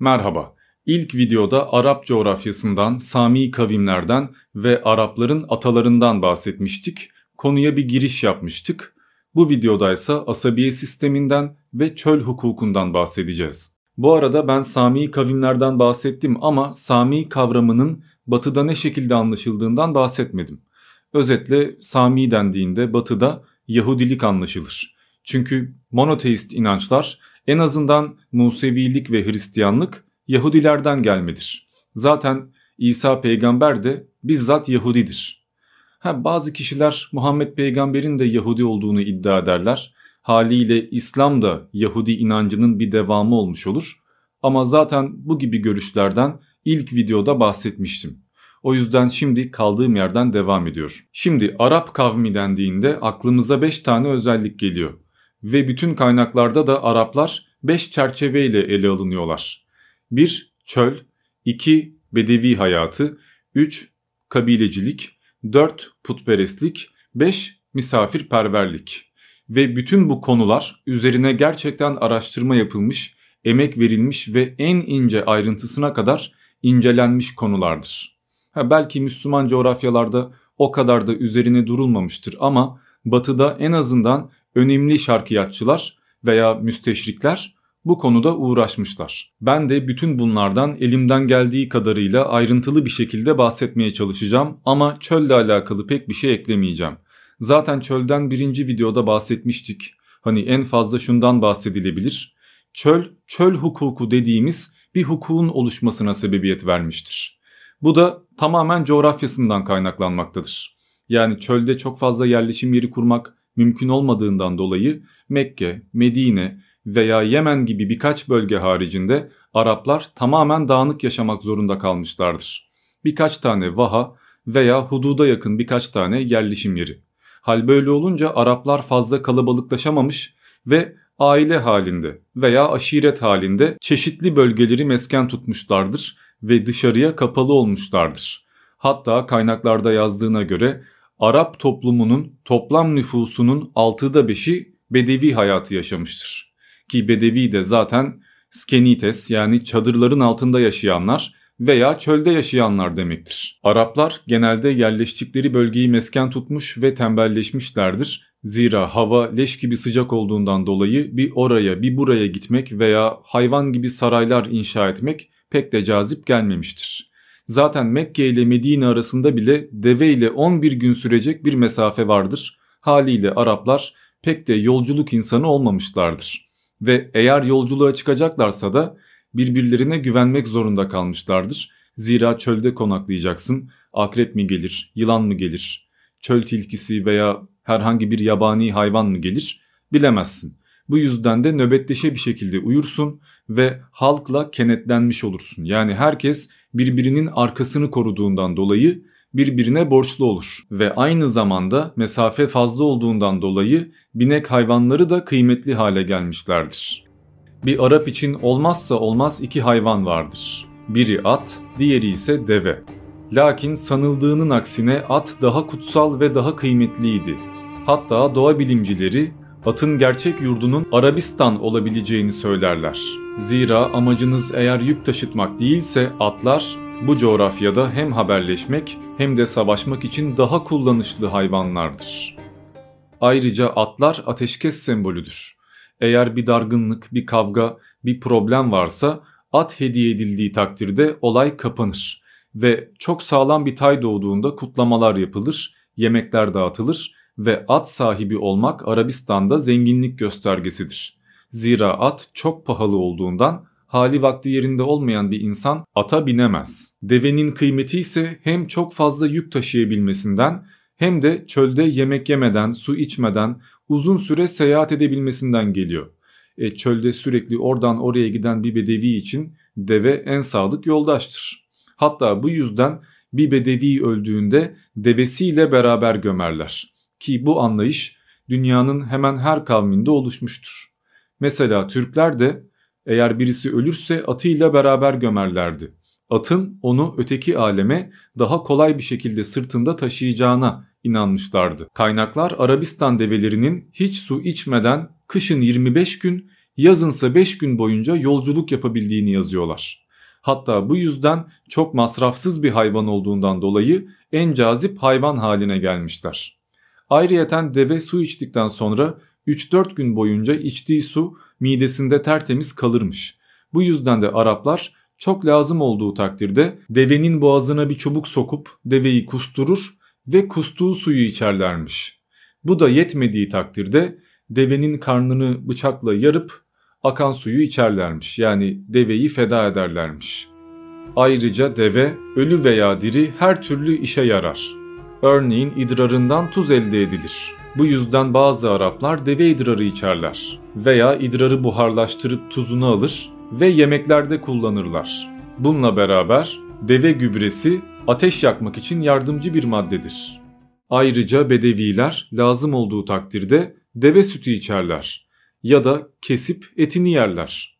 Merhaba. İlk videoda Arap coğrafyasından, Sami kavimlerden ve Arapların atalarından bahsetmiştik. Konuya bir giriş yapmıştık. Bu videoda ise asabiye sisteminden ve çöl hukukundan bahsedeceğiz. Bu arada ben Sami kavimlerden bahsettim ama Sami kavramının batıda ne şekilde anlaşıldığından bahsetmedim. Özetle Sami dendiğinde batıda Yahudilik anlaşılır. Çünkü monoteist inançlar en azından Musevilik ve Hristiyanlık Yahudilerden gelmedir. Zaten İsa peygamber de bizzat Yahudidir. Ha, bazı kişiler Muhammed peygamberin de Yahudi olduğunu iddia ederler. Haliyle İslam da Yahudi inancının bir devamı olmuş olur. Ama zaten bu gibi görüşlerden ilk videoda bahsetmiştim. O yüzden şimdi kaldığım yerden devam ediyor. Şimdi Arap kavmi dendiğinde aklımıza 5 tane özellik geliyor. Ve bütün kaynaklarda da Araplar 5 çerçeveyle ele alınıyorlar. 1. Çöl 2. Bedevi hayatı 3. Kabilecilik 4. Putperestlik 5. Misafirperverlik Ve bütün bu konular üzerine gerçekten araştırma yapılmış, emek verilmiş ve en ince ayrıntısına kadar incelenmiş konulardır. Ha, belki Müslüman coğrafyalarda o kadar da üzerine durulmamıştır ama batıda en azından önemli şarkiyatçılar veya müsteşrikler bu konuda uğraşmışlar. Ben de bütün bunlardan elimden geldiği kadarıyla ayrıntılı bir şekilde bahsetmeye çalışacağım ama çölle alakalı pek bir şey eklemeyeceğim. Zaten çölden birinci videoda bahsetmiştik. Hani en fazla şundan bahsedilebilir. Çöl, çöl hukuku dediğimiz bir hukukun oluşmasına sebebiyet vermiştir. Bu da tamamen coğrafyasından kaynaklanmaktadır. Yani çölde çok fazla yerleşim yeri kurmak mümkün olmadığından dolayı Mekke, Medine veya Yemen gibi birkaç bölge haricinde Araplar tamamen dağınık yaşamak zorunda kalmışlardır. Birkaç tane vaha veya hududa yakın birkaç tane yerleşim yeri. Hal böyle olunca Araplar fazla kalabalıklaşamamış ve aile halinde veya aşiret halinde çeşitli bölgeleri mesken tutmuşlardır ve dışarıya kapalı olmuşlardır. Hatta kaynaklarda yazdığına göre Arap toplumunun toplam nüfusunun 6'da 5'i bedevi hayatı yaşamıştır. Ki bedevi de zaten skenites yani çadırların altında yaşayanlar veya çölde yaşayanlar demektir. Araplar genelde yerleştikleri bölgeyi mesken tutmuş ve tembelleşmişlerdir. Zira hava leş gibi sıcak olduğundan dolayı bir oraya bir buraya gitmek veya hayvan gibi saraylar inşa etmek pek de cazip gelmemiştir. Zaten Mekke ile Medine arasında bile deve ile 11 gün sürecek bir mesafe vardır. Haliyle Araplar pek de yolculuk insanı olmamışlardır. Ve eğer yolculuğa çıkacaklarsa da birbirlerine güvenmek zorunda kalmışlardır. Zira çölde konaklayacaksın. Akrep mi gelir, yılan mı gelir, çöl tilkisi veya herhangi bir yabani hayvan mı gelir bilemezsin. Bu yüzden de nöbetleşe bir şekilde uyursun ve halkla kenetlenmiş olursun. Yani herkes birbirinin arkasını koruduğundan dolayı birbirine borçlu olur ve aynı zamanda mesafe fazla olduğundan dolayı binek hayvanları da kıymetli hale gelmişlerdir. Bir Arap için olmazsa olmaz iki hayvan vardır. Biri at, diğeri ise deve. Lakin sanıldığının aksine at daha kutsal ve daha kıymetliydi. Hatta doğa bilimcileri atın gerçek yurdunun Arabistan olabileceğini söylerler. Zira amacınız eğer yük taşıtmak değilse atlar bu coğrafyada hem haberleşmek hem de savaşmak için daha kullanışlı hayvanlardır. Ayrıca atlar ateşkes sembolüdür. Eğer bir dargınlık, bir kavga, bir problem varsa at hediye edildiği takdirde olay kapanır ve çok sağlam bir tay doğduğunda kutlamalar yapılır, yemekler dağıtılır ve at sahibi olmak Arabistan'da zenginlik göstergesidir. Zira at çok pahalı olduğundan hali vakti yerinde olmayan bir insan ata binemez. Devenin kıymeti ise hem çok fazla yük taşıyabilmesinden hem de çölde yemek yemeden, su içmeden uzun süre seyahat edebilmesinden geliyor. E, çölde sürekli oradan oraya giden bir bedevi için deve en sadık yoldaştır. Hatta bu yüzden bir bedevi öldüğünde devesiyle beraber gömerler. Ki bu anlayış dünyanın hemen her kavminde oluşmuştur. Mesela Türkler de eğer birisi ölürse atıyla beraber gömerlerdi. Atın onu öteki aleme daha kolay bir şekilde sırtında taşıyacağına inanmışlardı. Kaynaklar Arabistan develerinin hiç su içmeden kışın 25 gün, yazınsa 5 gün boyunca yolculuk yapabildiğini yazıyorlar. Hatta bu yüzden çok masrafsız bir hayvan olduğundan dolayı en cazip hayvan haline gelmişler. Ayrıyeten deve su içtikten sonra 3-4 gün boyunca içtiği su midesinde tertemiz kalırmış. Bu yüzden de Araplar çok lazım olduğu takdirde devenin boğazına bir çubuk sokup deveyi kusturur ve kustuğu suyu içerlermiş. Bu da yetmediği takdirde devenin karnını bıçakla yarıp akan suyu içerlermiş. Yani deveyi feda ederlermiş. Ayrıca deve ölü veya diri her türlü işe yarar. Örneğin idrarından tuz elde edilir. Bu yüzden bazı Araplar deve idrarı içerler veya idrarı buharlaştırıp tuzunu alır ve yemeklerde kullanırlar. Bununla beraber deve gübresi ateş yakmak için yardımcı bir maddedir. Ayrıca bedeviler lazım olduğu takdirde deve sütü içerler ya da kesip etini yerler.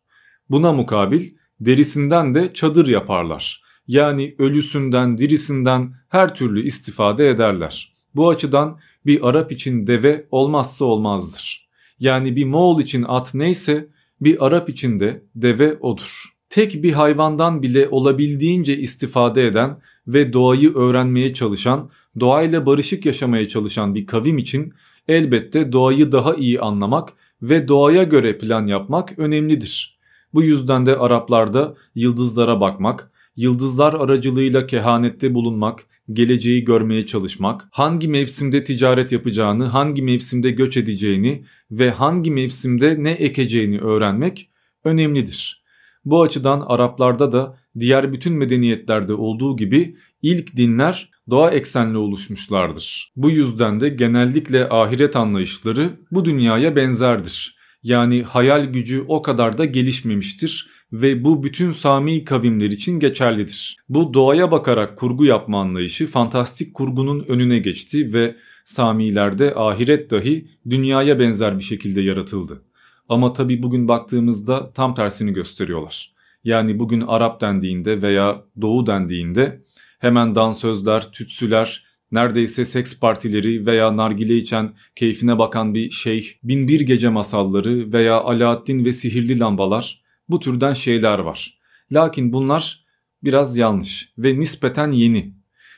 Buna mukabil derisinden de çadır yaparlar. Yani ölüsünden, dirisinden her türlü istifade ederler. Bu açıdan bir Arap için deve olmazsa olmazdır. Yani bir Moğol için at neyse bir Arap için de deve odur. Tek bir hayvandan bile olabildiğince istifade eden ve doğayı öğrenmeye çalışan, doğayla barışık yaşamaya çalışan bir kavim için elbette doğayı daha iyi anlamak ve doğaya göre plan yapmak önemlidir. Bu yüzden de Araplarda yıldızlara bakmak, yıldızlar aracılığıyla kehanette bulunmak, geleceği görmeye çalışmak, hangi mevsimde ticaret yapacağını, hangi mevsimde göç edeceğini ve hangi mevsimde ne ekeceğini öğrenmek önemlidir. Bu açıdan Araplarda da diğer bütün medeniyetlerde olduğu gibi ilk dinler doğa eksenli oluşmuşlardır. Bu yüzden de genellikle ahiret anlayışları bu dünyaya benzerdir. Yani hayal gücü o kadar da gelişmemiştir ve bu bütün Sami kavimler için geçerlidir. Bu doğaya bakarak kurgu yapma anlayışı fantastik kurgunun önüne geçti ve Samilerde ahiret dahi dünyaya benzer bir şekilde yaratıldı. Ama tabi bugün baktığımızda tam tersini gösteriyorlar. Yani bugün Arap dendiğinde veya Doğu dendiğinde hemen dansözler, tütsüler, neredeyse seks partileri veya nargile içen, keyfine bakan bir şeyh, binbir gece masalları veya Alaaddin ve sihirli lambalar bu türden şeyler var. Lakin bunlar biraz yanlış ve nispeten yeni.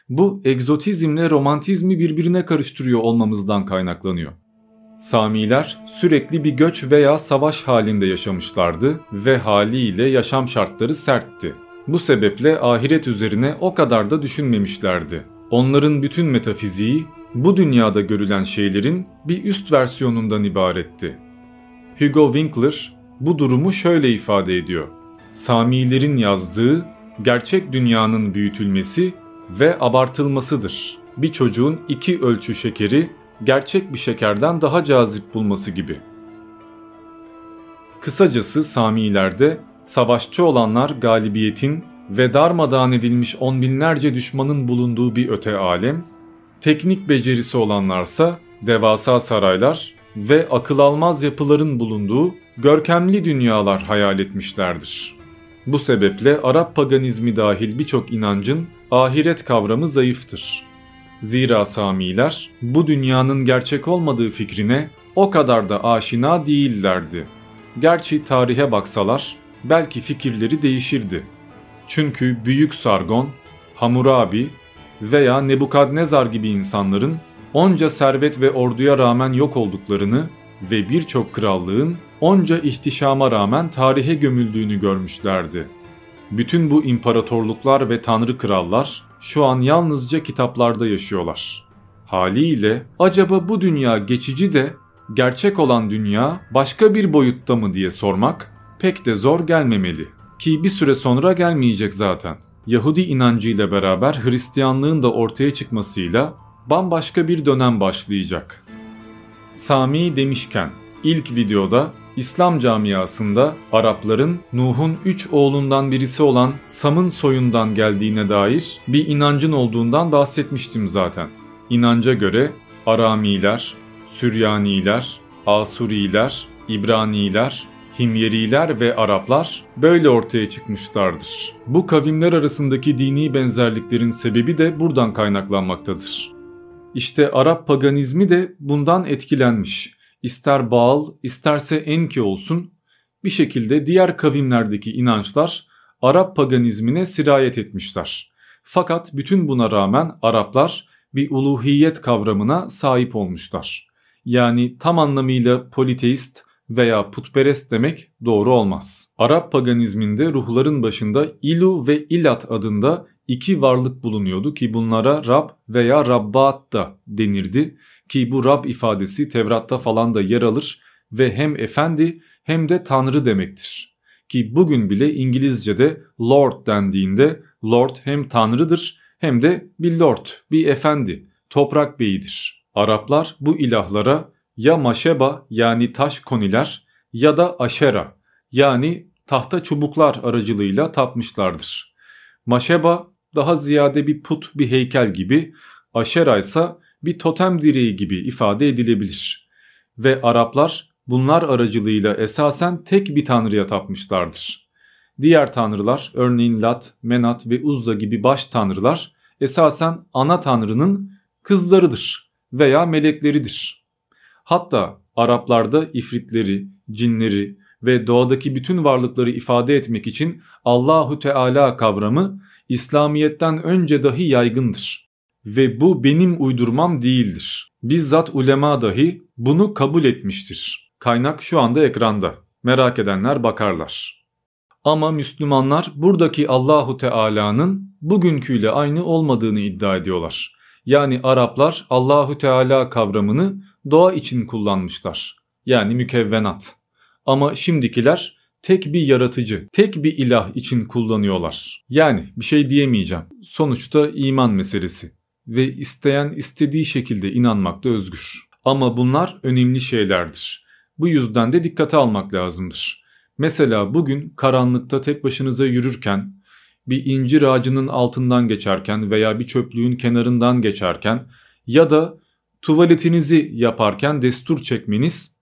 Bu egzotizmle romantizmi birbirine karıştırıyor olmamızdan kaynaklanıyor. Samiler sürekli bir göç veya savaş halinde yaşamışlardı ve haliyle yaşam şartları sertti. Bu sebeple ahiret üzerine o kadar da düşünmemişlerdi. Onların bütün metafiziği bu dünyada görülen şeylerin bir üst versiyonundan ibaretti. Hugo Winkler bu durumu şöyle ifade ediyor. Samilerin yazdığı gerçek dünyanın büyütülmesi ve abartılmasıdır. Bir çocuğun iki ölçü şekeri gerçek bir şekerden daha cazip bulması gibi. Kısacası Samilerde savaşçı olanlar galibiyetin ve darmadağın edilmiş on binlerce düşmanın bulunduğu bir öte alem, teknik becerisi olanlarsa devasa saraylar ve akıl almaz yapıların bulunduğu görkemli dünyalar hayal etmişlerdir. Bu sebeple Arap paganizmi dahil birçok inancın ahiret kavramı zayıftır. Zira Samiler bu dünyanın gerçek olmadığı fikrine o kadar da aşina değillerdi. Gerçi tarihe baksalar belki fikirleri değişirdi. Çünkü Büyük Sargon, Hammurabi veya Nebukadnezar gibi insanların onca servet ve orduya rağmen yok olduklarını ve birçok krallığın onca ihtişama rağmen tarihe gömüldüğünü görmüşlerdi. Bütün bu imparatorluklar ve tanrı krallar şu an yalnızca kitaplarda yaşıyorlar. Haliyle acaba bu dünya geçici de gerçek olan dünya başka bir boyutta mı diye sormak pek de zor gelmemeli. Ki bir süre sonra gelmeyecek zaten. Yahudi inancıyla beraber Hristiyanlığın da ortaya çıkmasıyla bambaşka bir dönem başlayacak. Sami demişken ilk videoda İslam camiasında Arapların Nuh'un üç oğlundan birisi olan Sam'ın soyundan geldiğine dair bir inancın olduğundan bahsetmiştim zaten. İnanca göre Aramiler, Süryaniler, Asuriler, İbraniler, Himyeriler ve Araplar böyle ortaya çıkmışlardır. Bu kavimler arasındaki dini benzerliklerin sebebi de buradan kaynaklanmaktadır. İşte Arap paganizmi de bundan etkilenmiş. İster Baal isterse Enki olsun bir şekilde diğer kavimlerdeki inançlar Arap paganizmine sirayet etmişler. Fakat bütün buna rağmen Araplar bir uluhiyet kavramına sahip olmuşlar. Yani tam anlamıyla politeist veya putperest demek doğru olmaz. Arap paganizminde ruhların başında Ilu ve Ilat adında iki varlık bulunuyordu ki bunlara Rab veya Rabbat da denirdi ki bu Rab ifadesi Tevrat'ta falan da yer alır ve hem efendi hem de tanrı demektir. Ki bugün bile İngilizce'de Lord dendiğinde Lord hem tanrıdır hem de bir lord, bir efendi, toprak beyidir. Araplar bu ilahlara ya maşeba yani taş koniler ya da aşera yani tahta çubuklar aracılığıyla tapmışlardır. Maşeba daha ziyade bir put bir heykel gibi, aşera ise bir totem direği gibi ifade edilebilir. Ve Araplar bunlar aracılığıyla esasen tek bir tanrıya tapmışlardır. Diğer tanrılar örneğin Lat, Menat ve Uzza gibi baş tanrılar esasen ana tanrının kızlarıdır veya melekleridir. Hatta Araplarda ifritleri, cinleri ve doğadaki bütün varlıkları ifade etmek için Allahu Teala kavramı İslamiyet'ten önce dahi yaygındır. Ve bu benim uydurmam değildir. Bizzat ulema dahi bunu kabul etmiştir. Kaynak şu anda ekranda. Merak edenler bakarlar. Ama Müslümanlar buradaki Allahu Teala'nın bugünküyle aynı olmadığını iddia ediyorlar. Yani Araplar Allahu Teala kavramını doğa için kullanmışlar. Yani mükevvenat. Ama şimdikiler tek bir yaratıcı, tek bir ilah için kullanıyorlar. Yani bir şey diyemeyeceğim. Sonuçta iman meselesi ve isteyen istediği şekilde inanmakta özgür. Ama bunlar önemli şeylerdir. Bu yüzden de dikkate almak lazımdır. Mesela bugün karanlıkta tek başınıza yürürken, bir incir ağacının altından geçerken veya bir çöplüğün kenarından geçerken ya da tuvaletinizi yaparken destur çekmeniz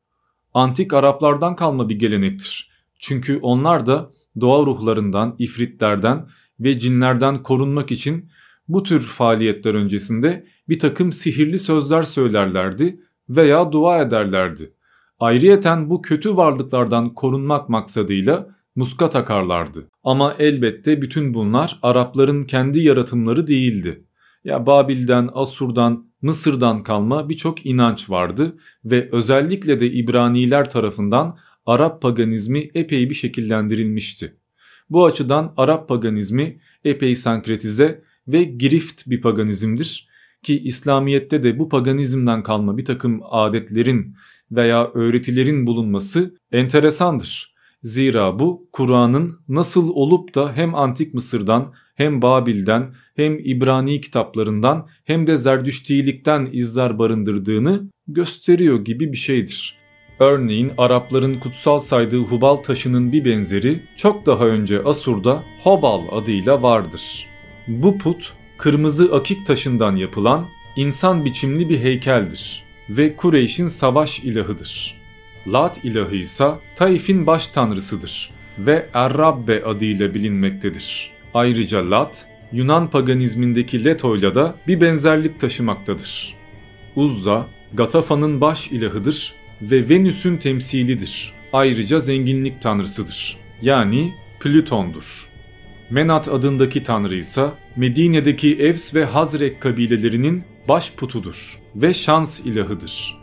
antik Araplardan kalma bir gelenektir. Çünkü onlar da doğa ruhlarından, ifritlerden ve cinlerden korunmak için bu tür faaliyetler öncesinde bir takım sihirli sözler söylerlerdi veya dua ederlerdi. Ayrıyeten bu kötü varlıklardan korunmak maksadıyla muska takarlardı. Ama elbette bütün bunlar Arapların kendi yaratımları değildi. Ya Babil'den, Asur'dan, Mısır'dan kalma birçok inanç vardı ve özellikle de İbraniler tarafından Arap paganizmi epey bir şekillendirilmişti. Bu açıdan Arap paganizmi epey sankretize ve girift bir paganizmdir ki İslamiyet'te de bu paganizmden kalma bir takım adetlerin veya öğretilerin bulunması enteresandır. Zira bu Kur'an'ın nasıl olup da hem Antik Mısır'dan hem Babil'den hem İbrani kitaplarından hem de Zerdüştilikten izler barındırdığını gösteriyor gibi bir şeydir. Örneğin Arapların kutsal saydığı Hubal taşının bir benzeri çok daha önce Asur'da Hobal adıyla vardır. Bu put kırmızı akik taşından yapılan insan biçimli bir heykeldir ve Kureyş'in savaş ilahıdır. Lat ilahı ise Taif'in baş tanrısıdır ve Errabbe adıyla bilinmektedir. Ayrıca Lat, Yunan paganizmindeki Leto'yla da bir benzerlik taşımaktadır. Uzza, Gatafa'nın baş ilahıdır ve Venüs'ün temsilidir. Ayrıca zenginlik tanrısıdır. Yani Plüton'dur. Menat adındaki tanrı ise Medine'deki Evs ve Hazrek kabilelerinin baş putudur ve şans ilahıdır.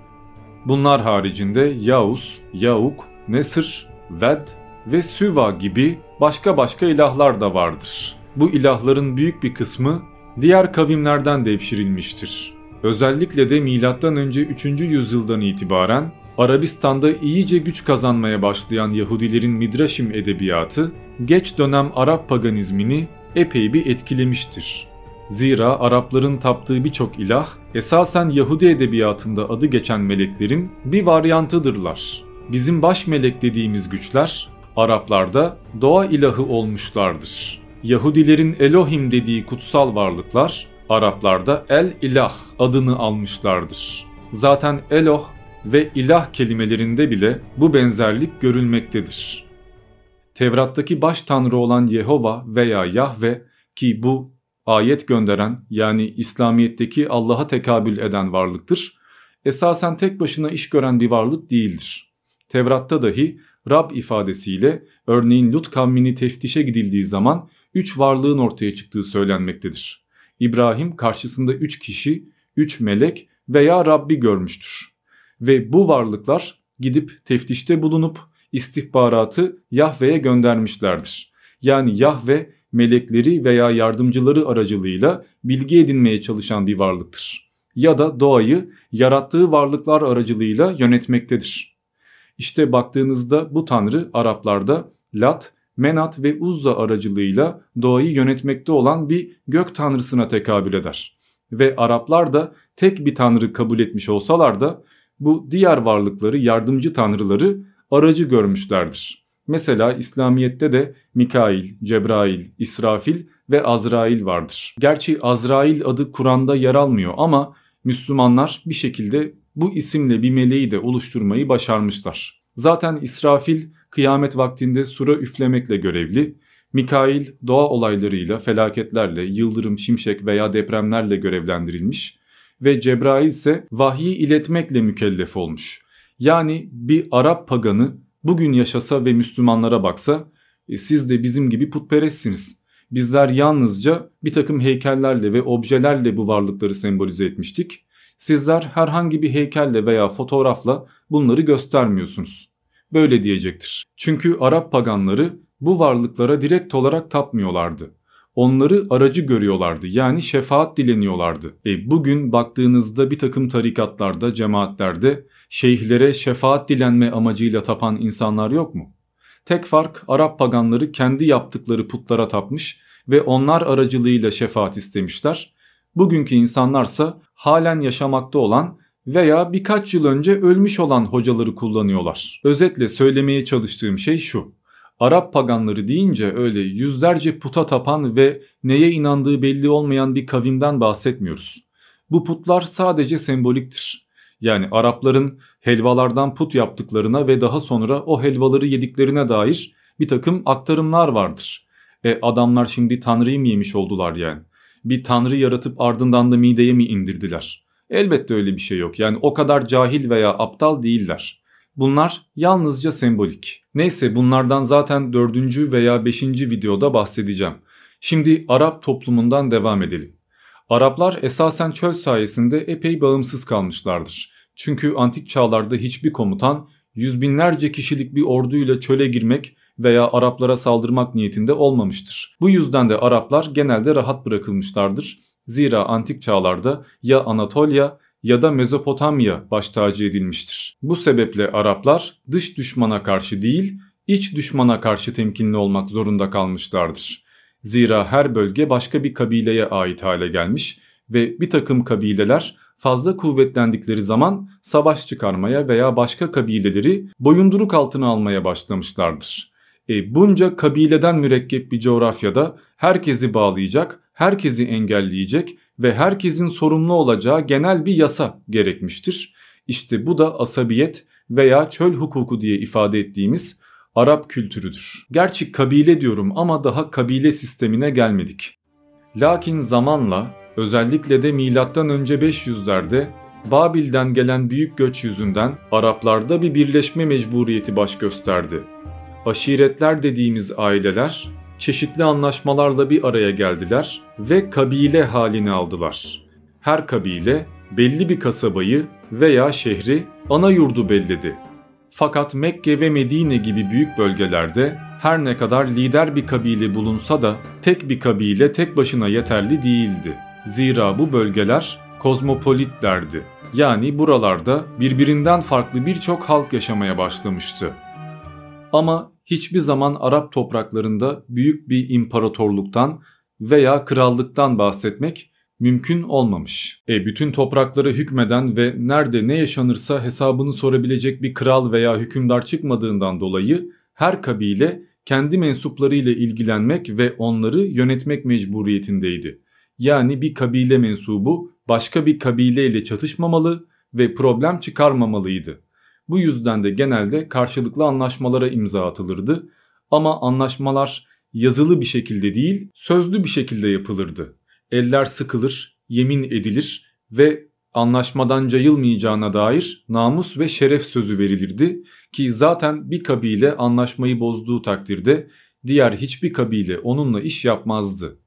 Bunlar haricinde Yaus, Yauk, Nesr, Ved ve Süva gibi başka başka ilahlar da vardır. Bu ilahların büyük bir kısmı diğer kavimlerden devşirilmiştir. Özellikle de M.Ö. 3. yüzyıldan itibaren Arabistan'da iyice güç kazanmaya başlayan Yahudilerin Midraşim edebiyatı geç dönem Arap paganizmini epey bir etkilemiştir. Zira Arapların taptığı birçok ilah esasen Yahudi edebiyatında adı geçen meleklerin bir varyantıdırlar. Bizim baş melek dediğimiz güçler Araplarda doğa ilahı olmuşlardır. Yahudilerin Elohim dediği kutsal varlıklar Araplarda El İlah adını almışlardır. Zaten Eloh ve ilah kelimelerinde bile bu benzerlik görülmektedir. Tevrat'taki baş tanrı olan Yehova veya Yahve ki bu ayet gönderen yani İslamiyet'teki Allah'a tekabül eden varlıktır. Esasen tek başına iş gören bir varlık değildir. Tevrat'ta dahi Rab ifadesiyle örneğin Lut kavmini teftişe gidildiği zaman üç varlığın ortaya çıktığı söylenmektedir. İbrahim karşısında üç kişi, üç melek veya Rabbi görmüştür. Ve bu varlıklar gidip teftişte bulunup istihbaratı Yahve'ye göndermişlerdir. Yani Yahve melekleri veya yardımcıları aracılığıyla bilgi edinmeye çalışan bir varlıktır. Ya da doğayı yarattığı varlıklar aracılığıyla yönetmektedir. İşte baktığınızda bu tanrı Araplarda Lat, Menat ve Uzza aracılığıyla doğayı yönetmekte olan bir gök tanrısına tekabül eder. Ve Araplar da tek bir tanrı kabul etmiş olsalar da bu diğer varlıkları yardımcı tanrıları aracı görmüşlerdir. Mesela İslamiyet'te de Mikail, Cebrail, İsrafil ve Azrail vardır. Gerçi Azrail adı Kur'an'da yer almıyor ama Müslümanlar bir şekilde bu isimle bir meleği de oluşturmayı başarmışlar. Zaten İsrafil kıyamet vaktinde sura üflemekle görevli, Mikail doğa olaylarıyla, felaketlerle, yıldırım, şimşek veya depremlerle görevlendirilmiş ve Cebrail ise vahyi iletmekle mükellef olmuş. Yani bir Arap paganı bugün yaşasa ve Müslümanlara baksa e, siz de bizim gibi putperestsiniz. Bizler yalnızca bir takım heykellerle ve objelerle bu varlıkları sembolize etmiştik. Sizler herhangi bir heykelle veya fotoğrafla bunları göstermiyorsunuz. Böyle diyecektir. Çünkü Arap paganları bu varlıklara direkt olarak tapmıyorlardı. Onları aracı görüyorlardı yani şefaat dileniyorlardı. E bugün baktığınızda bir takım tarikatlarda, cemaatlerde şeyhlere şefaat dilenme amacıyla tapan insanlar yok mu? Tek fark Arap paganları kendi yaptıkları putlara tapmış ve onlar aracılığıyla şefaat istemişler. Bugünkü insanlarsa halen yaşamakta olan veya birkaç yıl önce ölmüş olan hocaları kullanıyorlar. Özetle söylemeye çalıştığım şey şu. Arap paganları deyince öyle yüzlerce puta tapan ve neye inandığı belli olmayan bir kavimden bahsetmiyoruz. Bu putlar sadece semboliktir. Yani Arapların helvalardan put yaptıklarına ve daha sonra o helvaları yediklerine dair bir takım aktarımlar vardır. E adamlar şimdi tanrıyı mı yemiş oldular yani? Bir tanrı yaratıp ardından da mideye mi indirdiler? Elbette öyle bir şey yok. Yani o kadar cahil veya aptal değiller. Bunlar yalnızca sembolik. Neyse bunlardan zaten dördüncü veya beşinci videoda bahsedeceğim. Şimdi Arap toplumundan devam edelim. Araplar esasen çöl sayesinde epey bağımsız kalmışlardır. Çünkü antik çağlarda hiçbir komutan yüz binlerce kişilik bir orduyla çöle girmek veya Araplara saldırmak niyetinde olmamıştır. Bu yüzden de Araplar genelde rahat bırakılmışlardır. Zira antik çağlarda ya Anatolia ya da Mezopotamya baş tacı edilmiştir. Bu sebeple Araplar dış düşmana karşı değil, iç düşmana karşı temkinli olmak zorunda kalmışlardır. Zira her bölge başka bir kabileye ait hale gelmiş ve bir takım kabileler fazla kuvvetlendikleri zaman savaş çıkarmaya veya başka kabileleri boyunduruk altına almaya başlamışlardır. E, bunca kabileden mürekkep bir coğrafyada herkesi bağlayacak, herkesi engelleyecek ve herkesin sorumlu olacağı genel bir yasa gerekmiştir. İşte bu da asabiyet veya çöl hukuku diye ifade ettiğimiz Arap kültürüdür. Gerçi kabile diyorum ama daha kabile sistemine gelmedik. Lakin zamanla özellikle de milattan önce 500'lerde Babil'den gelen büyük göç yüzünden Araplarda bir birleşme mecburiyeti baş gösterdi. Aşiretler dediğimiz aileler çeşitli anlaşmalarla bir araya geldiler ve kabile halini aldılar. Her kabile belli bir kasabayı veya şehri ana yurdu belledi. Fakat Mekke ve Medine gibi büyük bölgelerde her ne kadar lider bir kabile bulunsa da tek bir kabile tek başına yeterli değildi. Zira bu bölgeler kozmopolitlerdi. Yani buralarda birbirinden farklı birçok halk yaşamaya başlamıştı. Ama hiçbir zaman Arap topraklarında büyük bir imparatorluktan veya krallıktan bahsetmek mümkün olmamış. E bütün topraklara hükmeden ve nerede ne yaşanırsa hesabını sorabilecek bir kral veya hükümdar çıkmadığından dolayı her kabile kendi mensuplarıyla ilgilenmek ve onları yönetmek mecburiyetindeydi. Yani bir kabile mensubu başka bir kabileyle çatışmamalı ve problem çıkarmamalıydı. Bu yüzden de genelde karşılıklı anlaşmalara imza atılırdı ama anlaşmalar yazılı bir şekilde değil sözlü bir şekilde yapılırdı. Eller sıkılır, yemin edilir ve anlaşmadan cayılmayacağına dair namus ve şeref sözü verilirdi ki zaten bir kabile anlaşmayı bozduğu takdirde diğer hiçbir kabile onunla iş yapmazdı.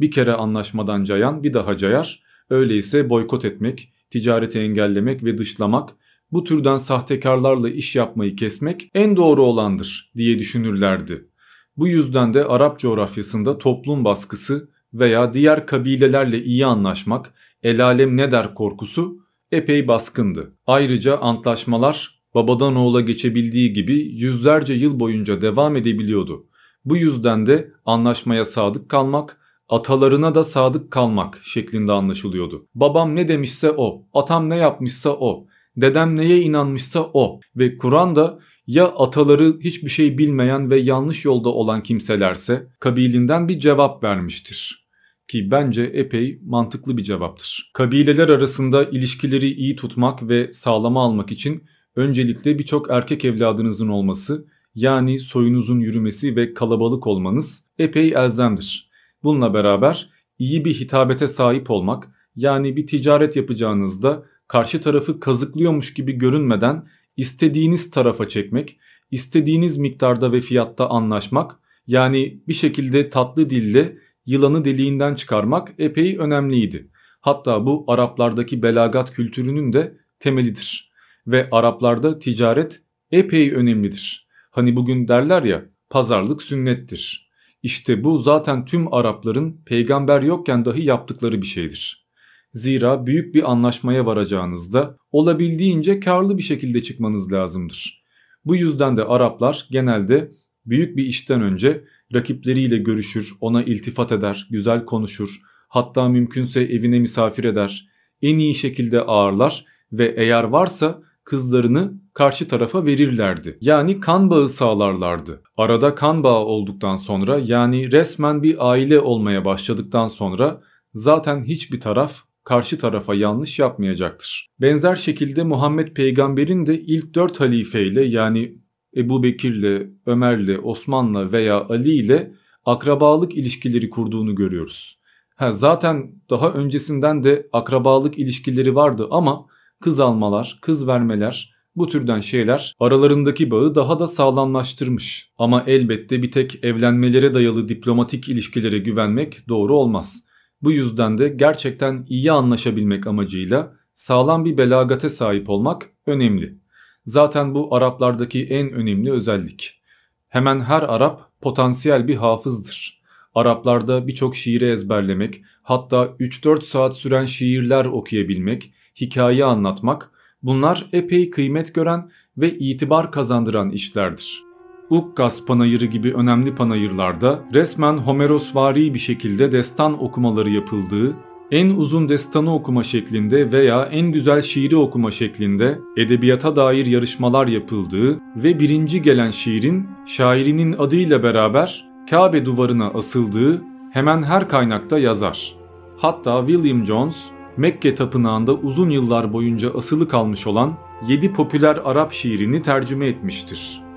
Bir kere anlaşmadan cayan bir daha cayar, öyleyse boykot etmek, ticareti engellemek ve dışlamak, bu türden sahtekarlarla iş yapmayı kesmek en doğru olandır diye düşünürlerdi. Bu yüzden de Arap coğrafyasında toplum baskısı veya diğer kabilelerle iyi anlaşmak, el alem ne der korkusu epey baskındı. Ayrıca antlaşmalar babadan oğula geçebildiği gibi yüzlerce yıl boyunca devam edebiliyordu. Bu yüzden de anlaşmaya sadık kalmak, atalarına da sadık kalmak şeklinde anlaşılıyordu. Babam ne demişse o, atam ne yapmışsa o, dedem neye inanmışsa o ve Kur'an da ya ataları hiçbir şey bilmeyen ve yanlış yolda olan kimselerse kabilinden bir cevap vermiştir. Ki bence epey mantıklı bir cevaptır. Kabileler arasında ilişkileri iyi tutmak ve sağlama almak için öncelikle birçok erkek evladınızın olması yani soyunuzun yürümesi ve kalabalık olmanız epey elzemdir. Bununla beraber iyi bir hitabete sahip olmak yani bir ticaret yapacağınızda karşı tarafı kazıklıyormuş gibi görünmeden istediğiniz tarafa çekmek, istediğiniz miktarda ve fiyatta anlaşmak yani bir şekilde tatlı dille yılanı deliğinden çıkarmak epey önemliydi. Hatta bu Araplardaki belagat kültürünün de temelidir. Ve Araplarda ticaret epey önemlidir. Hani bugün derler ya pazarlık sünnettir. İşte bu zaten tüm Arapların peygamber yokken dahi yaptıkları bir şeydir. Zira büyük bir anlaşmaya varacağınızda olabildiğince karlı bir şekilde çıkmanız lazımdır. Bu yüzden de Araplar genelde büyük bir işten önce rakipleriyle görüşür, ona iltifat eder, güzel konuşur, hatta mümkünse evine misafir eder, en iyi şekilde ağırlar ve eğer varsa kızlarını karşı tarafa verirlerdi. Yani kan bağı sağlarlardı. Arada kan bağı olduktan sonra yani resmen bir aile olmaya başladıktan sonra zaten hiçbir taraf karşı tarafa yanlış yapmayacaktır. Benzer şekilde Muhammed peygamberin de ilk dört halifeyle yani Ebu Bekir'le, Ömer'le, Osman'la veya Ali ile akrabalık ilişkileri kurduğunu görüyoruz. Ha, zaten daha öncesinden de akrabalık ilişkileri vardı ama kız almalar, kız vermeler bu türden şeyler aralarındaki bağı daha da sağlamlaştırmış. Ama elbette bir tek evlenmelere dayalı diplomatik ilişkilere güvenmek doğru olmaz. Bu yüzden de gerçekten iyi anlaşabilmek amacıyla sağlam bir belagate sahip olmak önemli. Zaten bu Araplardaki en önemli özellik. Hemen her Arap potansiyel bir hafızdır. Araplarda birçok şiiri ezberlemek, hatta 3-4 saat süren şiirler okuyabilmek, hikaye anlatmak bunlar epey kıymet gören ve itibar kazandıran işlerdir. Ukkas panayırı gibi önemli panayırlarda resmen Homerosvari bir şekilde destan okumaları yapıldığı, en uzun destanı okuma şeklinde veya en güzel şiiri okuma şeklinde edebiyata dair yarışmalar yapıldığı ve birinci gelen şiirin şairinin adıyla beraber Kabe duvarına asıldığı hemen her kaynakta yazar. Hatta William Jones Mekke tapınağında uzun yıllar boyunca asılı kalmış olan 7 popüler Arap şiirini tercüme etmiştir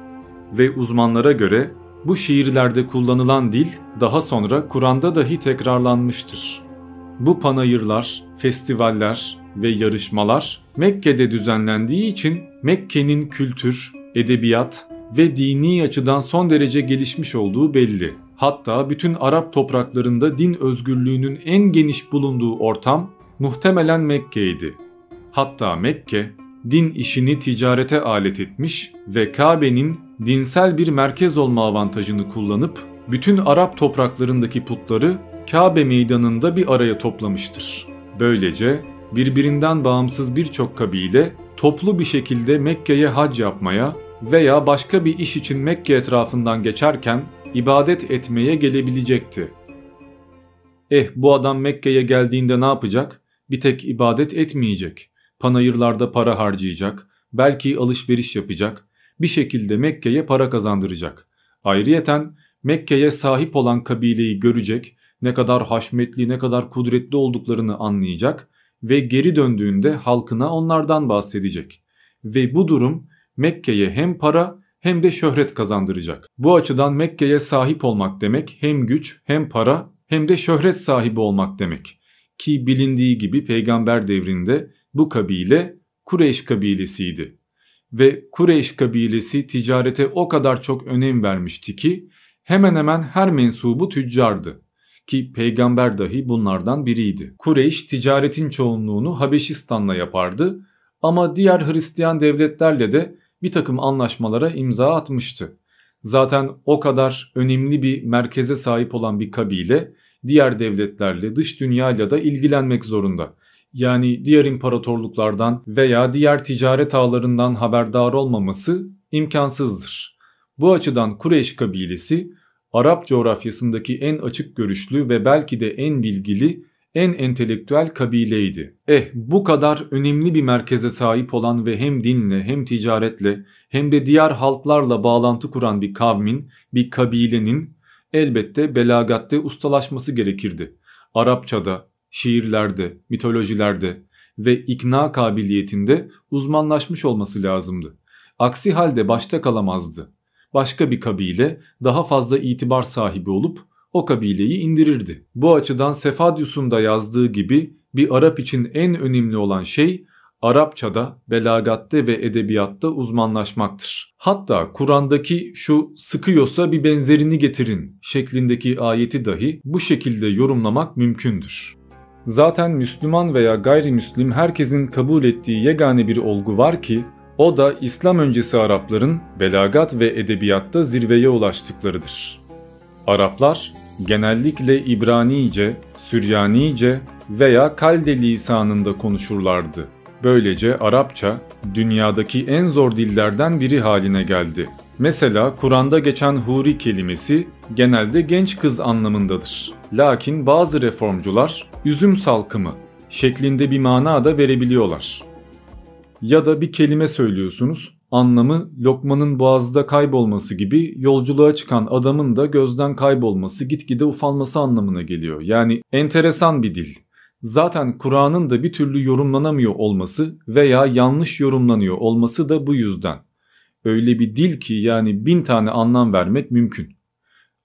ve uzmanlara göre bu şiirlerde kullanılan dil daha sonra Kur'an'da dahi tekrarlanmıştır. Bu panayırlar, festivaller ve yarışmalar Mekke'de düzenlendiği için Mekke'nin kültür, edebiyat ve dini açıdan son derece gelişmiş olduğu belli. Hatta bütün Arap topraklarında din özgürlüğünün en geniş bulunduğu ortam muhtemelen Mekke'ydi. Hatta Mekke din işini ticarete alet etmiş ve Kabe'nin dinsel bir merkez olma avantajını kullanıp bütün Arap topraklarındaki putları Kabe meydanında bir araya toplamıştır. Böylece birbirinden bağımsız birçok kabile toplu bir şekilde Mekke'ye hac yapmaya veya başka bir iş için Mekke etrafından geçerken ibadet etmeye gelebilecekti. Eh bu adam Mekke'ye geldiğinde ne yapacak? Bir tek ibadet etmeyecek. Panayırlarda para harcayacak, belki alışveriş yapacak, bir şekilde Mekke'ye para kazandıracak. Ayrıyeten Mekke'ye sahip olan kabileyi görecek, ne kadar haşmetli, ne kadar kudretli olduklarını anlayacak ve geri döndüğünde halkına onlardan bahsedecek. Ve bu durum Mekke'ye hem para hem de şöhret kazandıracak. Bu açıdan Mekke'ye sahip olmak demek hem güç hem para hem de şöhret sahibi olmak demek. Ki bilindiği gibi peygamber devrinde Bu kabile Kureyş kabilesiydi. Ve Kureyş kabilesi ticarete o kadar çok önem vermişti ki hemen hemen her mensubu tüccardı ki peygamber dahi bunlardan biriydi. Kureyş ticaretin çoğunluğunu Habeşistan'la yapardı ama diğer Hristiyan devletlerle de bir takım anlaşmalara imza atmıştı. Zaten o kadar önemli bir merkeze sahip olan bir kabile diğer devletlerle dış dünyayla da ilgilenmek zorunda. Yani diğer imparatorluklardan veya diğer ticaret ağlarından haberdar olmaması imkansızdır. Bu açıdan Kureyş kabilesi Arap coğrafyasındaki en açık görüşlü ve belki de en bilgili, en entelektüel kabileydi. Eh bu kadar önemli bir merkeze sahip olan ve hem dinle hem ticaretle hem de diğer halklarla bağlantı kuran bir kavmin, bir kabilenin elbette belagatte ustalaşması gerekirdi. Arapçada, şiirlerde, mitolojilerde ve ikna kabiliyetinde uzmanlaşmış olması lazımdı. Aksi halde başta kalamazdı başka bir kabile daha fazla itibar sahibi olup o kabileyi indirirdi. Bu açıdan Sefadius'un da yazdığı gibi bir Arap için en önemli olan şey Arapçada, belagatte ve edebiyatta uzmanlaşmaktır. Hatta Kur'an'daki şu sıkıyorsa bir benzerini getirin şeklindeki ayeti dahi bu şekilde yorumlamak mümkündür. Zaten Müslüman veya gayrimüslim herkesin kabul ettiği yegane bir olgu var ki o da İslam öncesi Arapların belagat ve edebiyatta zirveye ulaştıklarıdır. Araplar genellikle İbranice, Süryanice veya Kalde lisanında konuşurlardı. Böylece Arapça dünyadaki en zor dillerden biri haline geldi. Mesela Kur'an'da geçen huri kelimesi genelde genç kız anlamındadır. Lakin bazı reformcular üzüm salkımı şeklinde bir mana da verebiliyorlar. Ya da bir kelime söylüyorsunuz anlamı lokmanın boğazda kaybolması gibi yolculuğa çıkan adamın da gözden kaybolması gitgide ufalması anlamına geliyor. Yani enteresan bir dil. Zaten Kur'an'ın da bir türlü yorumlanamıyor olması veya yanlış yorumlanıyor olması da bu yüzden. Öyle bir dil ki yani bin tane anlam vermek mümkün.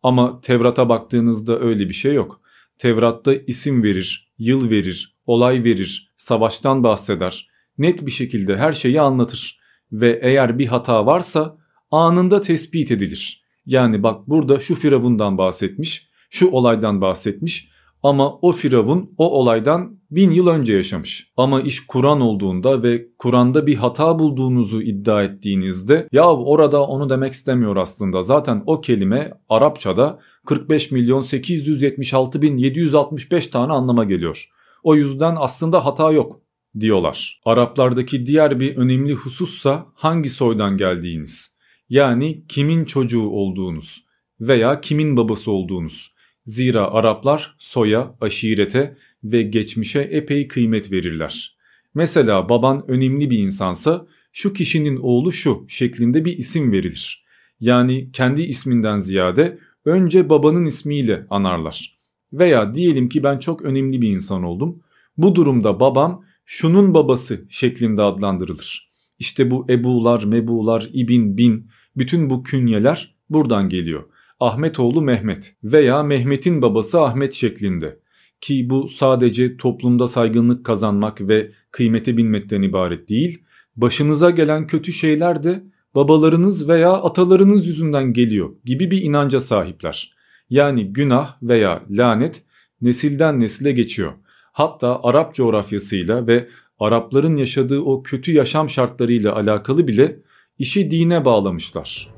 Ama Tevrat'a baktığınızda öyle bir şey yok. Tevrat'ta isim verir, yıl verir, olay verir, savaştan bahseder, net bir şekilde her şeyi anlatır ve eğer bir hata varsa anında tespit edilir. Yani bak burada şu firavundan bahsetmiş, şu olaydan bahsetmiş ama o firavun o olaydan bin yıl önce yaşamış. Ama iş Kur'an olduğunda ve Kur'an'da bir hata bulduğunuzu iddia ettiğinizde ya orada onu demek istemiyor aslında. Zaten o kelime Arapçada 45 milyon 876 bin 765 tane anlama geliyor. O yüzden aslında hata yok diyorlar. Araplardaki diğer bir önemli husussa hangi soydan geldiğiniz. Yani kimin çocuğu olduğunuz veya kimin babası olduğunuz. Zira Araplar soya, aşirete ve geçmişe epey kıymet verirler. Mesela baban önemli bir insansa şu kişinin oğlu şu şeklinde bir isim verilir. Yani kendi isminden ziyade önce babanın ismiyle anarlar. Veya diyelim ki ben çok önemli bir insan oldum. Bu durumda babam şunun babası şeklinde adlandırılır. İşte bu Ebu'lar, Mebu'lar, İbin, Bin bütün bu künyeler buradan geliyor. Ahmetoğlu Mehmet veya Mehmet'in babası Ahmet şeklinde. Ki bu sadece toplumda saygınlık kazanmak ve kıymete binmekten ibaret değil, başınıza gelen kötü şeyler de babalarınız veya atalarınız yüzünden geliyor gibi bir inanca sahipler. Yani günah veya lanet nesilden nesile geçiyor hatta Arap coğrafyasıyla ve Arapların yaşadığı o kötü yaşam şartlarıyla alakalı bile işi dine bağlamışlar.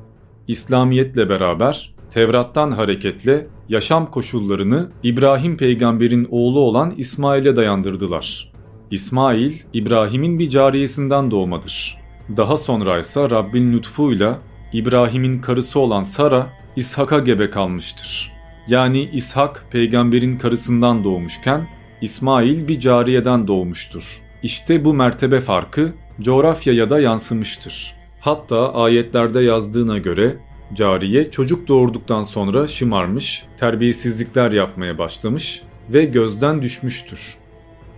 İslamiyetle beraber Tevrat'tan hareketle yaşam koşullarını İbrahim peygamberin oğlu olan İsmail'e dayandırdılar. İsmail, İbrahim'in bir cariyesinden doğmadır. Daha sonra ise Rabbin lütfuyla İbrahim'in karısı olan Sara, İshak'a gebe kalmıştır. Yani İshak peygamberin karısından doğmuşken İsmail bir cariyeden doğmuştur. İşte bu mertebe farkı coğrafyaya da yansımıştır. Hatta ayetlerde yazdığına göre cariye çocuk doğurduktan sonra şımarmış, terbiyesizlikler yapmaya başlamış ve gözden düşmüştür.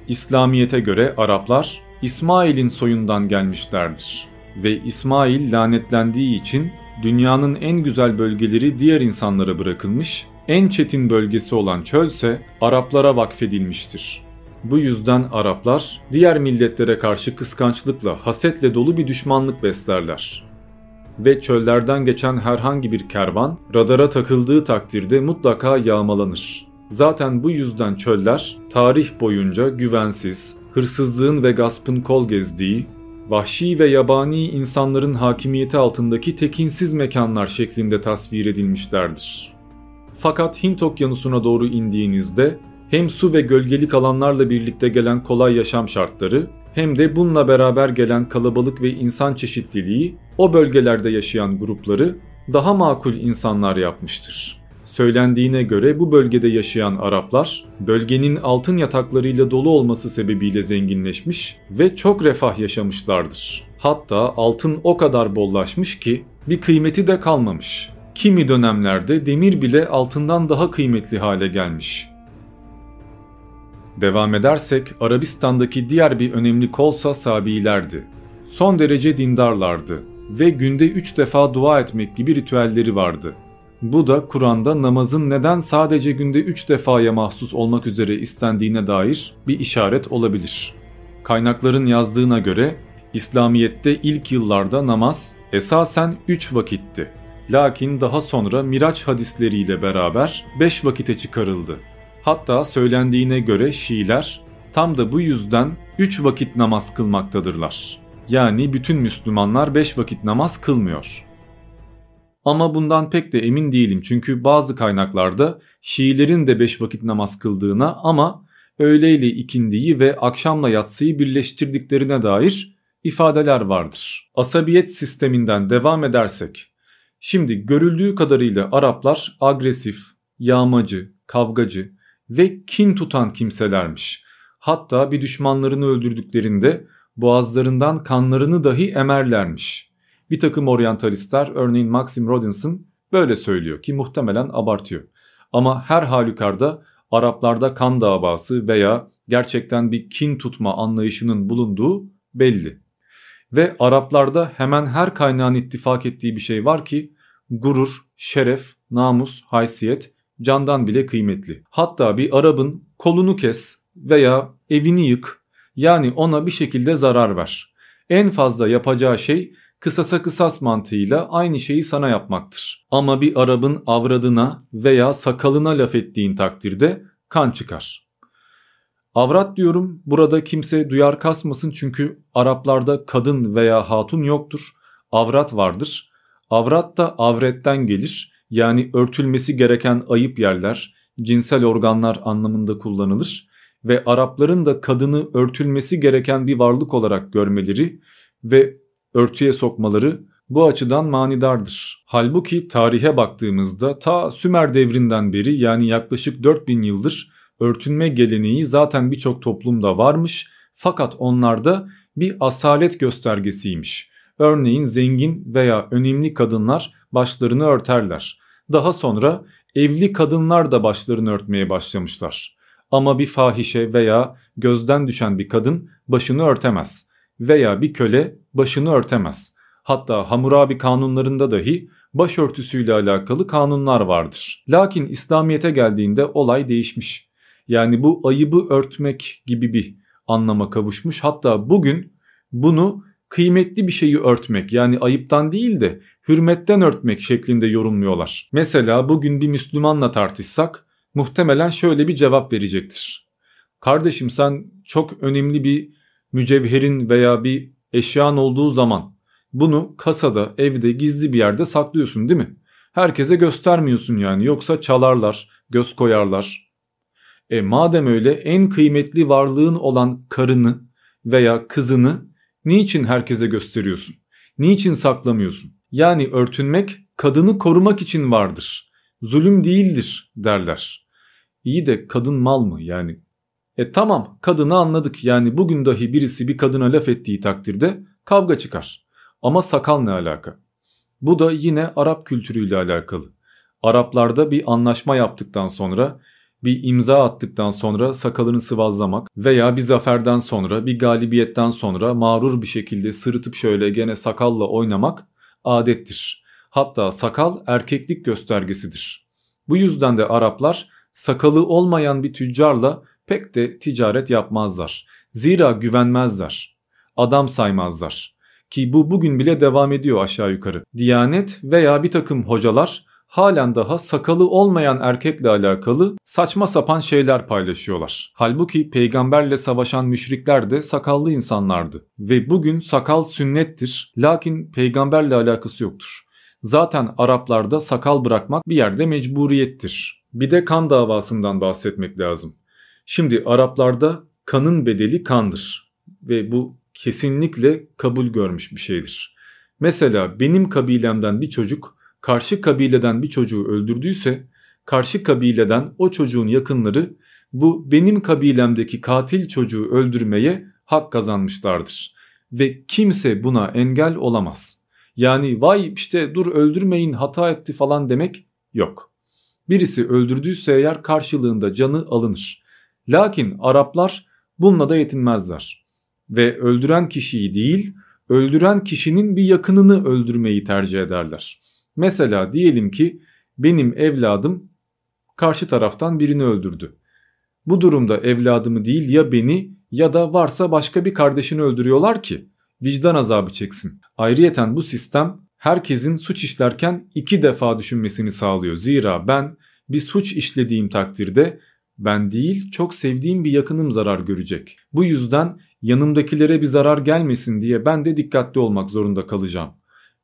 İslamiyete göre Araplar İsmail'in soyundan gelmişlerdir ve İsmail lanetlendiği için dünyanın en güzel bölgeleri diğer insanlara bırakılmış en çetin bölgesi olan çölse Araplara vakfedilmiştir. Bu yüzden Araplar diğer milletlere karşı kıskançlıkla, hasetle dolu bir düşmanlık beslerler. Ve çöllerden geçen herhangi bir kervan radara takıldığı takdirde mutlaka yağmalanır. Zaten bu yüzden çöller tarih boyunca güvensiz, hırsızlığın ve gaspın kol gezdiği, vahşi ve yabani insanların hakimiyeti altındaki tekinsiz mekanlar şeklinde tasvir edilmişlerdir. Fakat Hint okyanusuna doğru indiğinizde hem su ve gölgelik alanlarla birlikte gelen kolay yaşam şartları hem de bununla beraber gelen kalabalık ve insan çeşitliliği o bölgelerde yaşayan grupları daha makul insanlar yapmıştır. Söylendiğine göre bu bölgede yaşayan Araplar bölgenin altın yataklarıyla dolu olması sebebiyle zenginleşmiş ve çok refah yaşamışlardır. Hatta altın o kadar bollaşmış ki bir kıymeti de kalmamış. Kimi dönemlerde demir bile altından daha kıymetli hale gelmiş. Devam edersek Arabistan'daki diğer bir önemli kolsa Sabilerdi. Son derece dindarlardı ve günde üç defa dua etmek gibi ritüelleri vardı. Bu da Kur'an'da namazın neden sadece günde 3 defaya mahsus olmak üzere istendiğine dair bir işaret olabilir. Kaynakların yazdığına göre İslamiyet'te ilk yıllarda namaz esasen 3 vakitti. Lakin daha sonra Miraç hadisleriyle beraber 5 vakite çıkarıldı. Hatta söylendiğine göre Şiiler tam da bu yüzden 3 vakit namaz kılmaktadırlar. Yani bütün Müslümanlar 5 vakit namaz kılmıyor. Ama bundan pek de emin değilim çünkü bazı kaynaklarda Şiilerin de 5 vakit namaz kıldığına ama öğleyle ikindiyi ve akşamla yatsıyı birleştirdiklerine dair ifadeler vardır. Asabiyet sisteminden devam edersek. Şimdi görüldüğü kadarıyla Araplar agresif, yağmacı, kavgacı ve kin tutan kimselermiş. Hatta bir düşmanlarını öldürdüklerinde boğazlarından kanlarını dahi emerlermiş. Bir takım oryantalistler örneğin Maxim Rodinson böyle söylüyor ki muhtemelen abartıyor. Ama her halükarda Araplarda kan davası veya gerçekten bir kin tutma anlayışının bulunduğu belli. Ve Araplarda hemen her kaynağın ittifak ettiği bir şey var ki gurur, şeref, namus, haysiyet candan bile kıymetli. Hatta bir Arap'ın kolunu kes veya evini yık yani ona bir şekilde zarar ver. En fazla yapacağı şey kısasa kısas mantığıyla aynı şeyi sana yapmaktır. Ama bir Arap'ın avradına veya sakalına laf ettiğin takdirde kan çıkar. Avrat diyorum burada kimse duyar kasmasın çünkü Araplarda kadın veya hatun yoktur. Avrat vardır. Avrat da avretten gelir. Yani örtülmesi gereken ayıp yerler, cinsel organlar anlamında kullanılır ve Arapların da kadını örtülmesi gereken bir varlık olarak görmeleri ve örtüye sokmaları bu açıdan manidardır. Halbuki tarihe baktığımızda ta Sümer devrinden beri yani yaklaşık 4000 yıldır örtünme geleneği zaten birçok toplumda varmış fakat onlarda bir asalet göstergesiymiş. Örneğin zengin veya önemli kadınlar başlarını örterler. Daha sonra evli kadınlar da başlarını örtmeye başlamışlar. Ama bir fahişe veya gözden düşen bir kadın başını örtemez veya bir köle başını örtemez. Hatta Hammurabi kanunlarında dahi başörtüsüyle alakalı kanunlar vardır. Lakin İslamiyet'e geldiğinde olay değişmiş. Yani bu ayıbı örtmek gibi bir anlama kavuşmuş. Hatta bugün bunu kıymetli bir şeyi örtmek yani ayıptan değil de hürmetten örtmek şeklinde yorumluyorlar. Mesela bugün bir Müslümanla tartışsak muhtemelen şöyle bir cevap verecektir. Kardeşim sen çok önemli bir mücevherin veya bir eşyan olduğu zaman bunu kasada, evde, gizli bir yerde saklıyorsun değil mi? Herkese göstermiyorsun yani yoksa çalarlar, göz koyarlar. E madem öyle en kıymetli varlığın olan karını veya kızını niçin herkese gösteriyorsun? Niçin saklamıyorsun? Yani örtünmek kadını korumak için vardır. Zulüm değildir derler. İyi de kadın mal mı yani e tamam kadını anladık yani bugün dahi birisi bir kadına laf ettiği takdirde kavga çıkar. Ama sakal ne alaka? Bu da yine Arap kültürüyle alakalı. Araplarda bir anlaşma yaptıktan sonra bir imza attıktan sonra sakalını sıvazlamak veya bir zaferden sonra bir galibiyetten sonra mağrur bir şekilde sırıtıp şöyle gene sakalla oynamak adettir. Hatta sakal erkeklik göstergesidir. Bu yüzden de Araplar sakalı olmayan bir tüccarla pek de ticaret yapmazlar. Zira güvenmezler. Adam saymazlar. Ki bu bugün bile devam ediyor aşağı yukarı. Diyanet veya bir takım hocalar halen daha sakalı olmayan erkekle alakalı saçma sapan şeyler paylaşıyorlar. Halbuki peygamberle savaşan müşrikler de sakallı insanlardı. Ve bugün sakal sünnettir lakin peygamberle alakası yoktur. Zaten Araplarda sakal bırakmak bir yerde mecburiyettir. Bir de kan davasından bahsetmek lazım. Şimdi Araplarda kanın bedeli kandır ve bu kesinlikle kabul görmüş bir şeydir. Mesela benim kabilemden bir çocuk karşı kabileden bir çocuğu öldürdüyse karşı kabileden o çocuğun yakınları bu benim kabilemdeki katil çocuğu öldürmeye hak kazanmışlardır. Ve kimse buna engel olamaz. Yani vay işte dur öldürmeyin hata etti falan demek yok. Birisi öldürdüyse eğer karşılığında canı alınır. Lakin Araplar bununla da yetinmezler. Ve öldüren kişiyi değil, öldüren kişinin bir yakınını öldürmeyi tercih ederler. Mesela diyelim ki benim evladım karşı taraftan birini öldürdü. Bu durumda evladımı değil ya beni ya da varsa başka bir kardeşini öldürüyorlar ki vicdan azabı çeksin. Ayrıyeten bu sistem herkesin suç işlerken iki defa düşünmesini sağlıyor. Zira ben bir suç işlediğim takdirde ben değil çok sevdiğim bir yakınım zarar görecek. Bu yüzden yanımdakilere bir zarar gelmesin diye ben de dikkatli olmak zorunda kalacağım.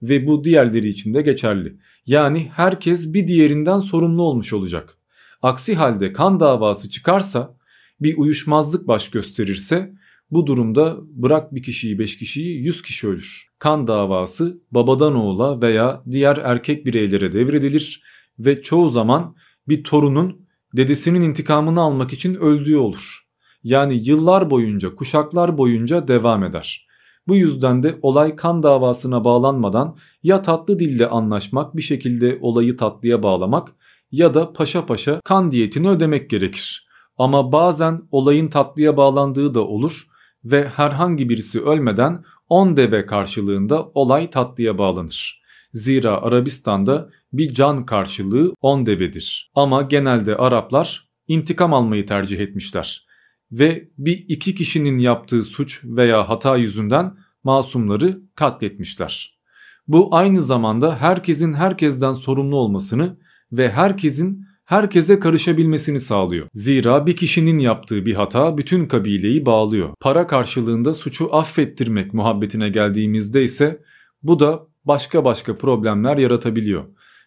Ve bu diğerleri için de geçerli. Yani herkes bir diğerinden sorumlu olmuş olacak. Aksi halde kan davası çıkarsa bir uyuşmazlık baş gösterirse bu durumda bırak bir kişiyi beş kişiyi yüz kişi ölür. Kan davası babadan oğula veya diğer erkek bireylere devredilir ve çoğu zaman bir torunun dedesinin intikamını almak için öldüğü olur. Yani yıllar boyunca, kuşaklar boyunca devam eder. Bu yüzden de olay kan davasına bağlanmadan ya tatlı dilde anlaşmak bir şekilde olayı tatlıya bağlamak ya da paşa paşa kan diyetini ödemek gerekir. Ama bazen olayın tatlıya bağlandığı da olur ve herhangi birisi ölmeden 10 deve karşılığında olay tatlıya bağlanır. Zira Arabistan'da bir can karşılığı 10 devedir. Ama genelde Araplar intikam almayı tercih etmişler. Ve bir iki kişinin yaptığı suç veya hata yüzünden masumları katletmişler. Bu aynı zamanda herkesin herkesten sorumlu olmasını ve herkesin herkese karışabilmesini sağlıyor. Zira bir kişinin yaptığı bir hata bütün kabileyi bağlıyor. Para karşılığında suçu affettirmek muhabbetine geldiğimizde ise bu da başka başka problemler yaratabiliyor.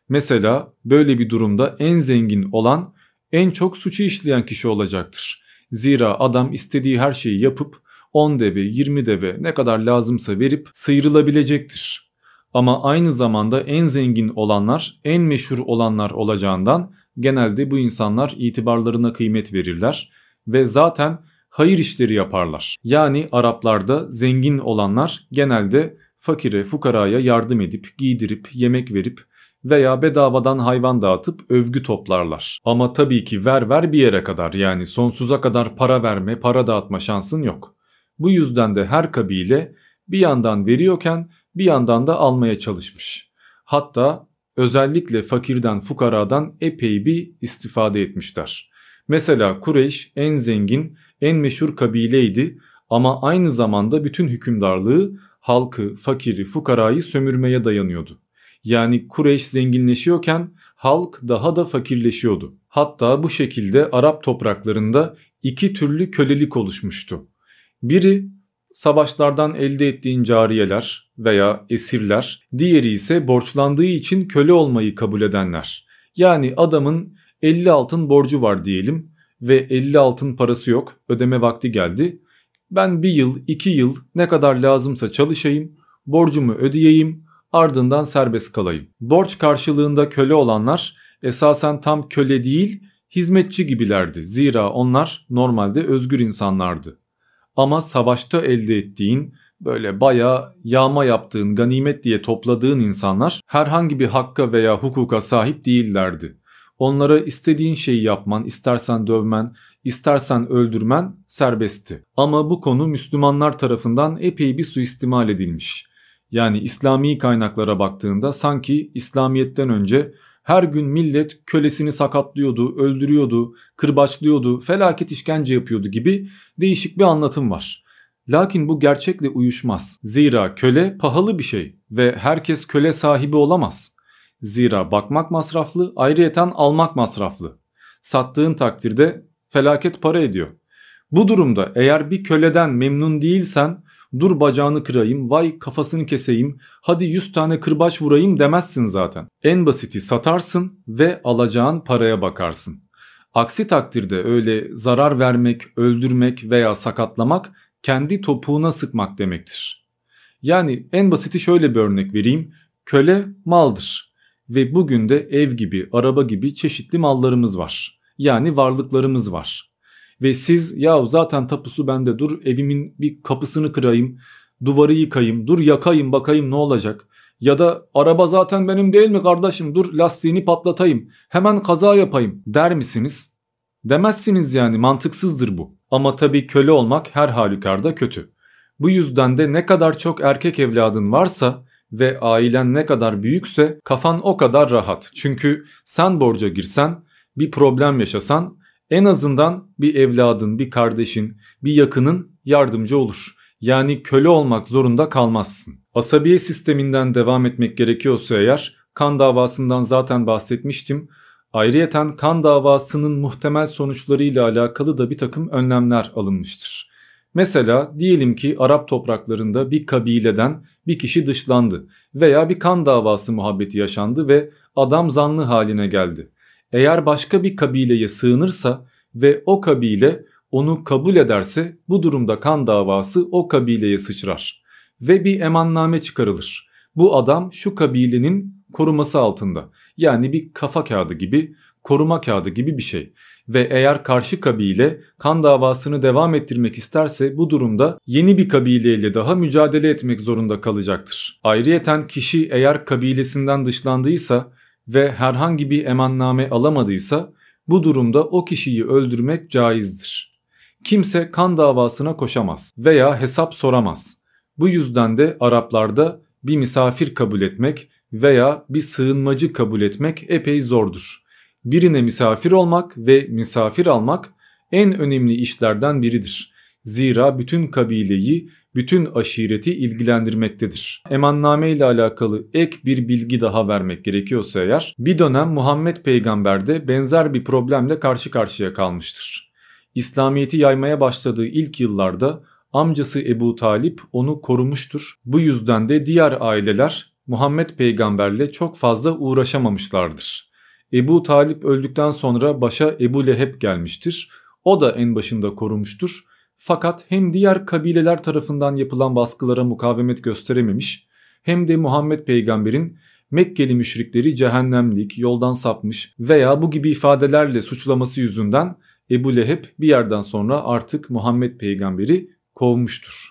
Mesela böyle bir durumda en zengin olan en çok suçu işleyen kişi olacaktır. Zira adam istediği her şeyi yapıp 10 deve 20 deve ne kadar lazımsa verip sıyrılabilecektir. Ama aynı zamanda en zengin olanlar en meşhur olanlar olacağından genelde bu insanlar itibarlarına kıymet verirler ve zaten hayır işleri yaparlar. Yani Araplarda zengin olanlar genelde fakire fukaraya yardım edip giydirip yemek verip veya bedavadan hayvan dağıtıp övgü toplarlar. Ama tabii ki ver ver bir yere kadar yani sonsuza kadar para verme para dağıtma şansın yok. Bu yüzden de her kabile bir yandan veriyorken bir yandan da almaya çalışmış. Hatta özellikle fakirden fukaradan epey bir istifade etmişler. Mesela Kureyş en zengin, en meşhur kabileydi ama aynı zamanda bütün hükümdarlığı halkı, fakiri, fukarayı sömürmeye dayanıyordu. Yani Kureyş zenginleşiyorken halk daha da fakirleşiyordu. Hatta bu şekilde Arap topraklarında iki türlü kölelik oluşmuştu. Biri savaşlardan elde ettiğin cariyeler veya esirler, diğeri ise borçlandığı için köle olmayı kabul edenler. Yani adamın 50 altın borcu var diyelim ve 50 altın parası yok, ödeme vakti geldi. Ben bir yıl, iki yıl ne kadar lazımsa çalışayım, borcumu ödeyeyim, ardından serbest kalayım. Borç karşılığında köle olanlar esasen tam köle değil, hizmetçi gibilerdi. Zira onlar normalde özgür insanlardı. Ama savaşta elde ettiğin böyle bayağı yağma yaptığın ganimet diye topladığın insanlar herhangi bir hakka veya hukuka sahip değillerdi. Onlara istediğin şeyi yapman, istersen dövmen, istersen öldürmen serbestti. Ama bu konu Müslümanlar tarafından epey bir suistimal edilmiş. Yani İslami kaynaklara baktığında sanki İslamiyet'ten önce Her gün millet kölesini sakatlıyordu, öldürüyordu, kırbaçlıyordu, felaket işkence yapıyordu gibi değişik bir anlatım var. Lakin bu gerçekle uyuşmaz. Zira köle pahalı bir şey ve herkes köle sahibi olamaz. Zira bakmak masraflı, ayrıyeten almak masraflı. Sattığın takdirde felaket para ediyor. Bu durumda eğer bir köleden memnun değilsen dur bacağını kırayım, vay kafasını keseyim, hadi 100 tane kırbaç vurayım demezsin zaten. En basiti satarsın ve alacağın paraya bakarsın. Aksi takdirde öyle zarar vermek, öldürmek veya sakatlamak kendi topuğuna sıkmak demektir. Yani en basiti şöyle bir örnek vereyim. Köle maldır ve bugün de ev gibi, araba gibi çeşitli mallarımız var. Yani varlıklarımız var. Ve siz ya zaten tapusu bende dur evimin bir kapısını kırayım, duvarı yıkayım, dur yakayım bakayım ne olacak. Ya da araba zaten benim değil mi kardeşim dur lastiğini patlatayım hemen kaza yapayım der misiniz? Demezsiniz yani mantıksızdır bu. Ama tabii köle olmak her halükarda kötü. Bu yüzden de ne kadar çok erkek evladın varsa ve ailen ne kadar büyükse kafan o kadar rahat. Çünkü sen borca girsen, bir problem yaşasan en azından bir evladın, bir kardeşin, bir yakının yardımcı olur. Yani köle olmak zorunda kalmazsın. Asabiye sisteminden devam etmek gerekiyorsa eğer kan davasından zaten bahsetmiştim. Ayrıyeten kan davasının muhtemel sonuçlarıyla alakalı da bir takım önlemler alınmıştır. Mesela diyelim ki Arap topraklarında bir kabileden bir kişi dışlandı veya bir kan davası muhabbeti yaşandı ve adam zanlı haline geldi. Eğer başka bir kabileye sığınırsa ve o kabile onu kabul ederse bu durumda kan davası o kabileye sıçrar ve bir emanname çıkarılır. Bu adam şu kabilenin koruması altında yani bir kafa kağıdı gibi koruma kağıdı gibi bir şey ve eğer karşı kabile kan davasını devam ettirmek isterse bu durumda yeni bir kabileyle daha mücadele etmek zorunda kalacaktır. Ayrıyeten kişi eğer kabilesinden dışlandıysa ve herhangi bir emanname alamadıysa bu durumda o kişiyi öldürmek caizdir. Kimse kan davasına koşamaz veya hesap soramaz. Bu yüzden de Araplarda bir misafir kabul etmek veya bir sığınmacı kabul etmek epey zordur. Birine misafir olmak ve misafir almak en önemli işlerden biridir. Zira bütün kabileyi, bütün aşireti ilgilendirmektedir. Emanname ile alakalı ek bir bilgi daha vermek gerekiyorsa eğer, bir dönem Muhammed peygamber de benzer bir problemle karşı karşıya kalmıştır. İslamiyet'i yaymaya başladığı ilk yıllarda amcası Ebu Talip onu korumuştur. Bu yüzden de diğer aileler Muhammed peygamberle çok fazla uğraşamamışlardır. Ebu Talip öldükten sonra başa Ebu Leheb gelmiştir. O da en başında korumuştur. Fakat hem diğer kabileler tarafından yapılan baskılara mukavemet gösterememiş hem de Muhammed peygamberin Mekkeli müşrikleri cehennemlik, yoldan sapmış veya bu gibi ifadelerle suçlaması yüzünden Ebu Leheb bir yerden sonra artık Muhammed peygamberi kovmuştur.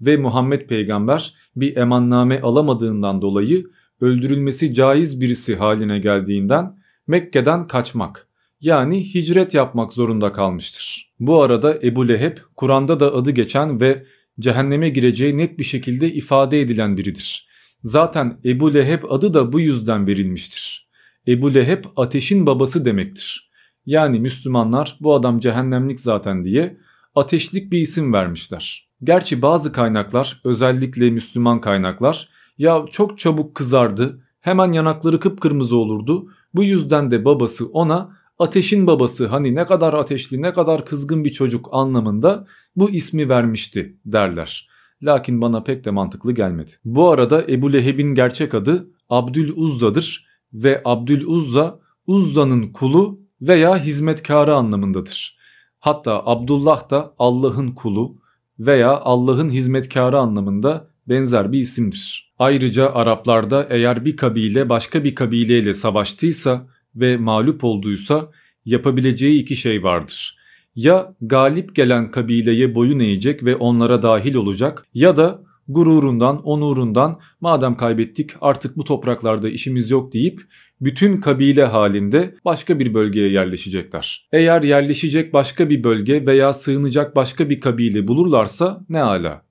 Ve Muhammed peygamber bir emanname alamadığından dolayı öldürülmesi caiz birisi haline geldiğinden Mekke'den kaçmak yani hicret yapmak zorunda kalmıştır. Bu arada Ebu Leheb Kur'an'da da adı geçen ve cehenneme gireceği net bir şekilde ifade edilen biridir. Zaten Ebu Leheb adı da bu yüzden verilmiştir. Ebu Leheb ateşin babası demektir. Yani Müslümanlar bu adam cehennemlik zaten diye ateşlik bir isim vermişler. Gerçi bazı kaynaklar özellikle Müslüman kaynaklar ya çok çabuk kızardı hemen yanakları kıpkırmızı olurdu bu yüzden de babası ona ateşin babası hani ne kadar ateşli ne kadar kızgın bir çocuk anlamında bu ismi vermişti derler. Lakin bana pek de mantıklı gelmedi. Bu arada Ebu Leheb'in gerçek adı Abdül Uzza'dır ve Abdül Uzza Uzza'nın kulu veya hizmetkarı anlamındadır. Hatta Abdullah da Allah'ın kulu veya Allah'ın hizmetkarı anlamında benzer bir isimdir. Ayrıca Araplarda eğer bir kabile başka bir kabileyle savaştıysa ve mağlup olduysa yapabileceği iki şey vardır. Ya galip gelen kabileye boyun eğecek ve onlara dahil olacak ya da gururundan, onurundan madem kaybettik artık bu topraklarda işimiz yok deyip bütün kabile halinde başka bir bölgeye yerleşecekler. Eğer yerleşecek başka bir bölge veya sığınacak başka bir kabile bulurlarsa ne ala.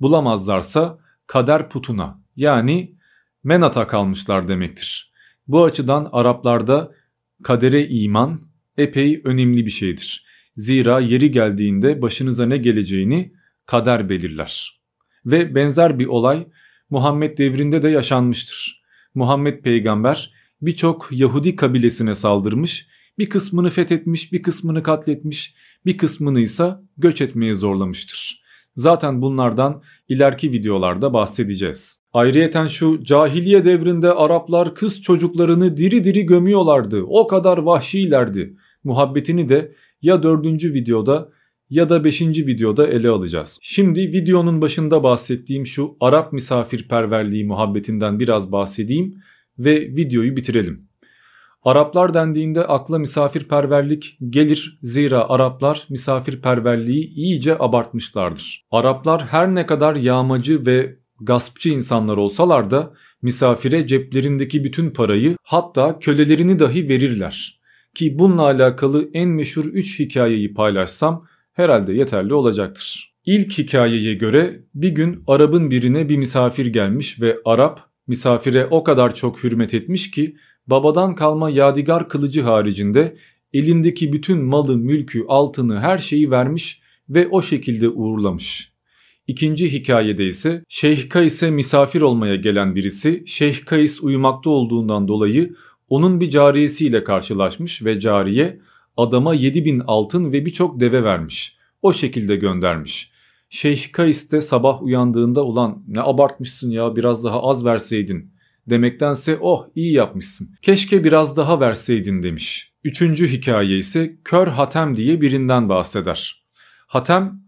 Bulamazlarsa kader putuna yani Menat'a kalmışlar demektir. Bu açıdan Araplarda kadere iman epey önemli bir şeydir. Zira yeri geldiğinde başınıza ne geleceğini kader belirler. Ve benzer bir olay Muhammed devrinde de yaşanmıştır. Muhammed peygamber birçok Yahudi kabilesine saldırmış, bir kısmını fethetmiş, bir kısmını katletmiş, bir kısmını ise göç etmeye zorlamıştır. Zaten bunlardan ileriki videolarda bahsedeceğiz. Ayrıyeten şu cahiliye devrinde Araplar kız çocuklarını diri diri gömüyorlardı. O kadar vahşilerdi. Muhabbetini de ya dördüncü videoda ya da 5. videoda ele alacağız. Şimdi videonun başında bahsettiğim şu Arap misafirperverliği muhabbetinden biraz bahsedeyim ve videoyu bitirelim. Araplar dendiğinde akla misafirperverlik gelir zira Araplar misafirperverliği iyice abartmışlardır. Araplar her ne kadar yağmacı ve gaspçı insanlar olsalar da misafire ceplerindeki bütün parayı hatta kölelerini dahi verirler. Ki bununla alakalı en meşhur 3 hikayeyi paylaşsam herhalde yeterli olacaktır. İlk hikayeye göre bir gün Arap'ın birine bir misafir gelmiş ve Arap misafire o kadar çok hürmet etmiş ki babadan kalma yadigar kılıcı haricinde elindeki bütün malı, mülkü, altını, her şeyi vermiş ve o şekilde uğurlamış. İkinci hikayede ise Şeyh Kais'e misafir olmaya gelen birisi Şeyh Kais uyumakta olduğundan dolayı onun bir cariyesiyle karşılaşmış ve cariye adama 7000 altın ve birçok deve vermiş. O şekilde göndermiş. Şeyh Kais de sabah uyandığında ulan ne abartmışsın ya biraz daha az verseydin demektense oh iyi yapmışsın keşke biraz daha verseydin demiş. Üçüncü hikaye ise Kör Hatem diye birinden bahseder. Hatem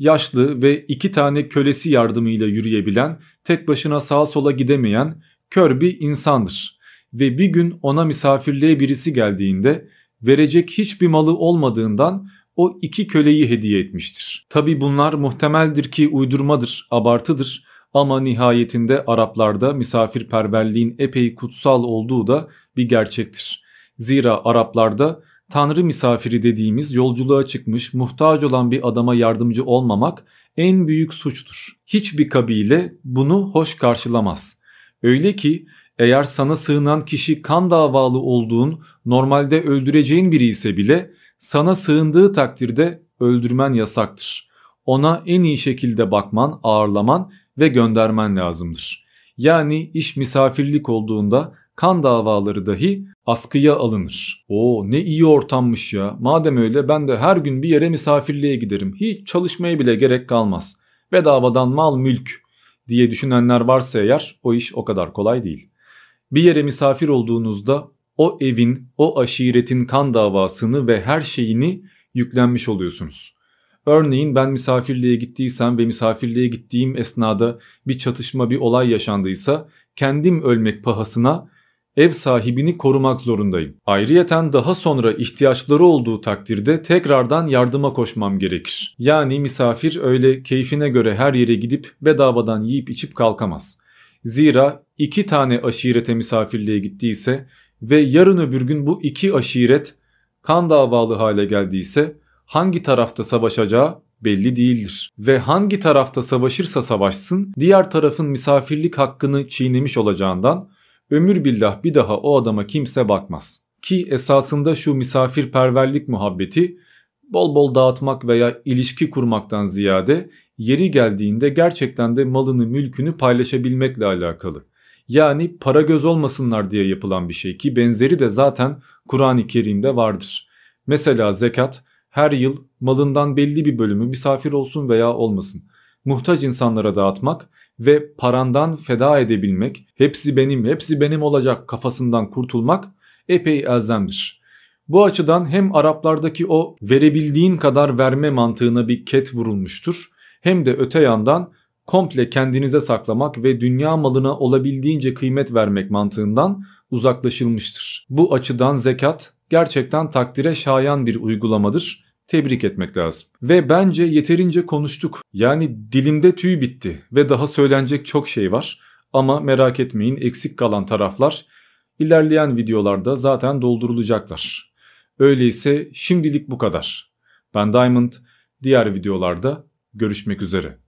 yaşlı ve iki tane kölesi yardımıyla yürüyebilen, tek başına sağa sola gidemeyen kör bir insandır. Ve bir gün ona misafirliğe birisi geldiğinde verecek hiçbir malı olmadığından o iki köleyi hediye etmiştir. Tabi bunlar muhtemeldir ki uydurmadır, abartıdır ama nihayetinde Araplarda misafirperverliğin epey kutsal olduğu da bir gerçektir. Zira Araplarda tanrı misafiri dediğimiz yolculuğa çıkmış muhtaç olan bir adama yardımcı olmamak en büyük suçtur. Hiçbir kabile bunu hoş karşılamaz. Öyle ki eğer sana sığınan kişi kan davalı olduğun, normalde öldüreceğin biri ise bile sana sığındığı takdirde öldürmen yasaktır. Ona en iyi şekilde bakman, ağırlaman ve göndermen lazımdır. Yani iş misafirlik olduğunda kan davaları dahi askıya alınır. Oo ne iyi ortammış ya. Madem öyle ben de her gün bir yere misafirliğe giderim. Hiç çalışmaya bile gerek kalmaz. Bedavadan mal mülk diye düşünenler varsa eğer o iş o kadar kolay değil. Bir yere misafir olduğunuzda o evin, o aşiretin kan davasını ve her şeyini yüklenmiş oluyorsunuz. Örneğin ben misafirliğe gittiysem ve misafirliğe gittiğim esnada bir çatışma bir olay yaşandıysa kendim ölmek pahasına ev sahibini korumak zorundayım. Ayrıyeten daha sonra ihtiyaçları olduğu takdirde tekrardan yardıma koşmam gerekir. Yani misafir öyle keyfine göre her yere gidip bedavadan yiyip içip kalkamaz. Zira iki tane aşirete misafirliğe gittiyse ve yarın öbür gün bu iki aşiret kan davalı hale geldiyse hangi tarafta savaşacağı belli değildir. Ve hangi tarafta savaşırsa savaşsın diğer tarafın misafirlik hakkını çiğnemiş olacağından ömür billah bir daha o adama kimse bakmaz. Ki esasında şu misafirperverlik muhabbeti bol bol dağıtmak veya ilişki kurmaktan ziyade yeri geldiğinde gerçekten de malını mülkünü paylaşabilmekle alakalı. Yani para göz olmasınlar diye yapılan bir şey ki benzeri de zaten Kur'an-ı Kerim'de vardır. Mesela zekat her yıl malından belli bir bölümü misafir olsun veya olmasın muhtaç insanlara dağıtmak ve parandan feda edebilmek, hepsi benim, hepsi benim olacak kafasından kurtulmak epey elzemdir. Bu açıdan hem Araplardaki o verebildiğin kadar verme mantığına bir ket vurulmuştur hem de öte yandan komple kendinize saklamak ve dünya malına olabildiğince kıymet vermek mantığından uzaklaşılmıştır. Bu açıdan zekat gerçekten takdire şayan bir uygulamadır tebrik etmek lazım. Ve bence yeterince konuştuk. Yani dilimde tüy bitti ve daha söylenecek çok şey var. Ama merak etmeyin eksik kalan taraflar ilerleyen videolarda zaten doldurulacaklar. Öyleyse şimdilik bu kadar. Ben Diamond, diğer videolarda görüşmek üzere.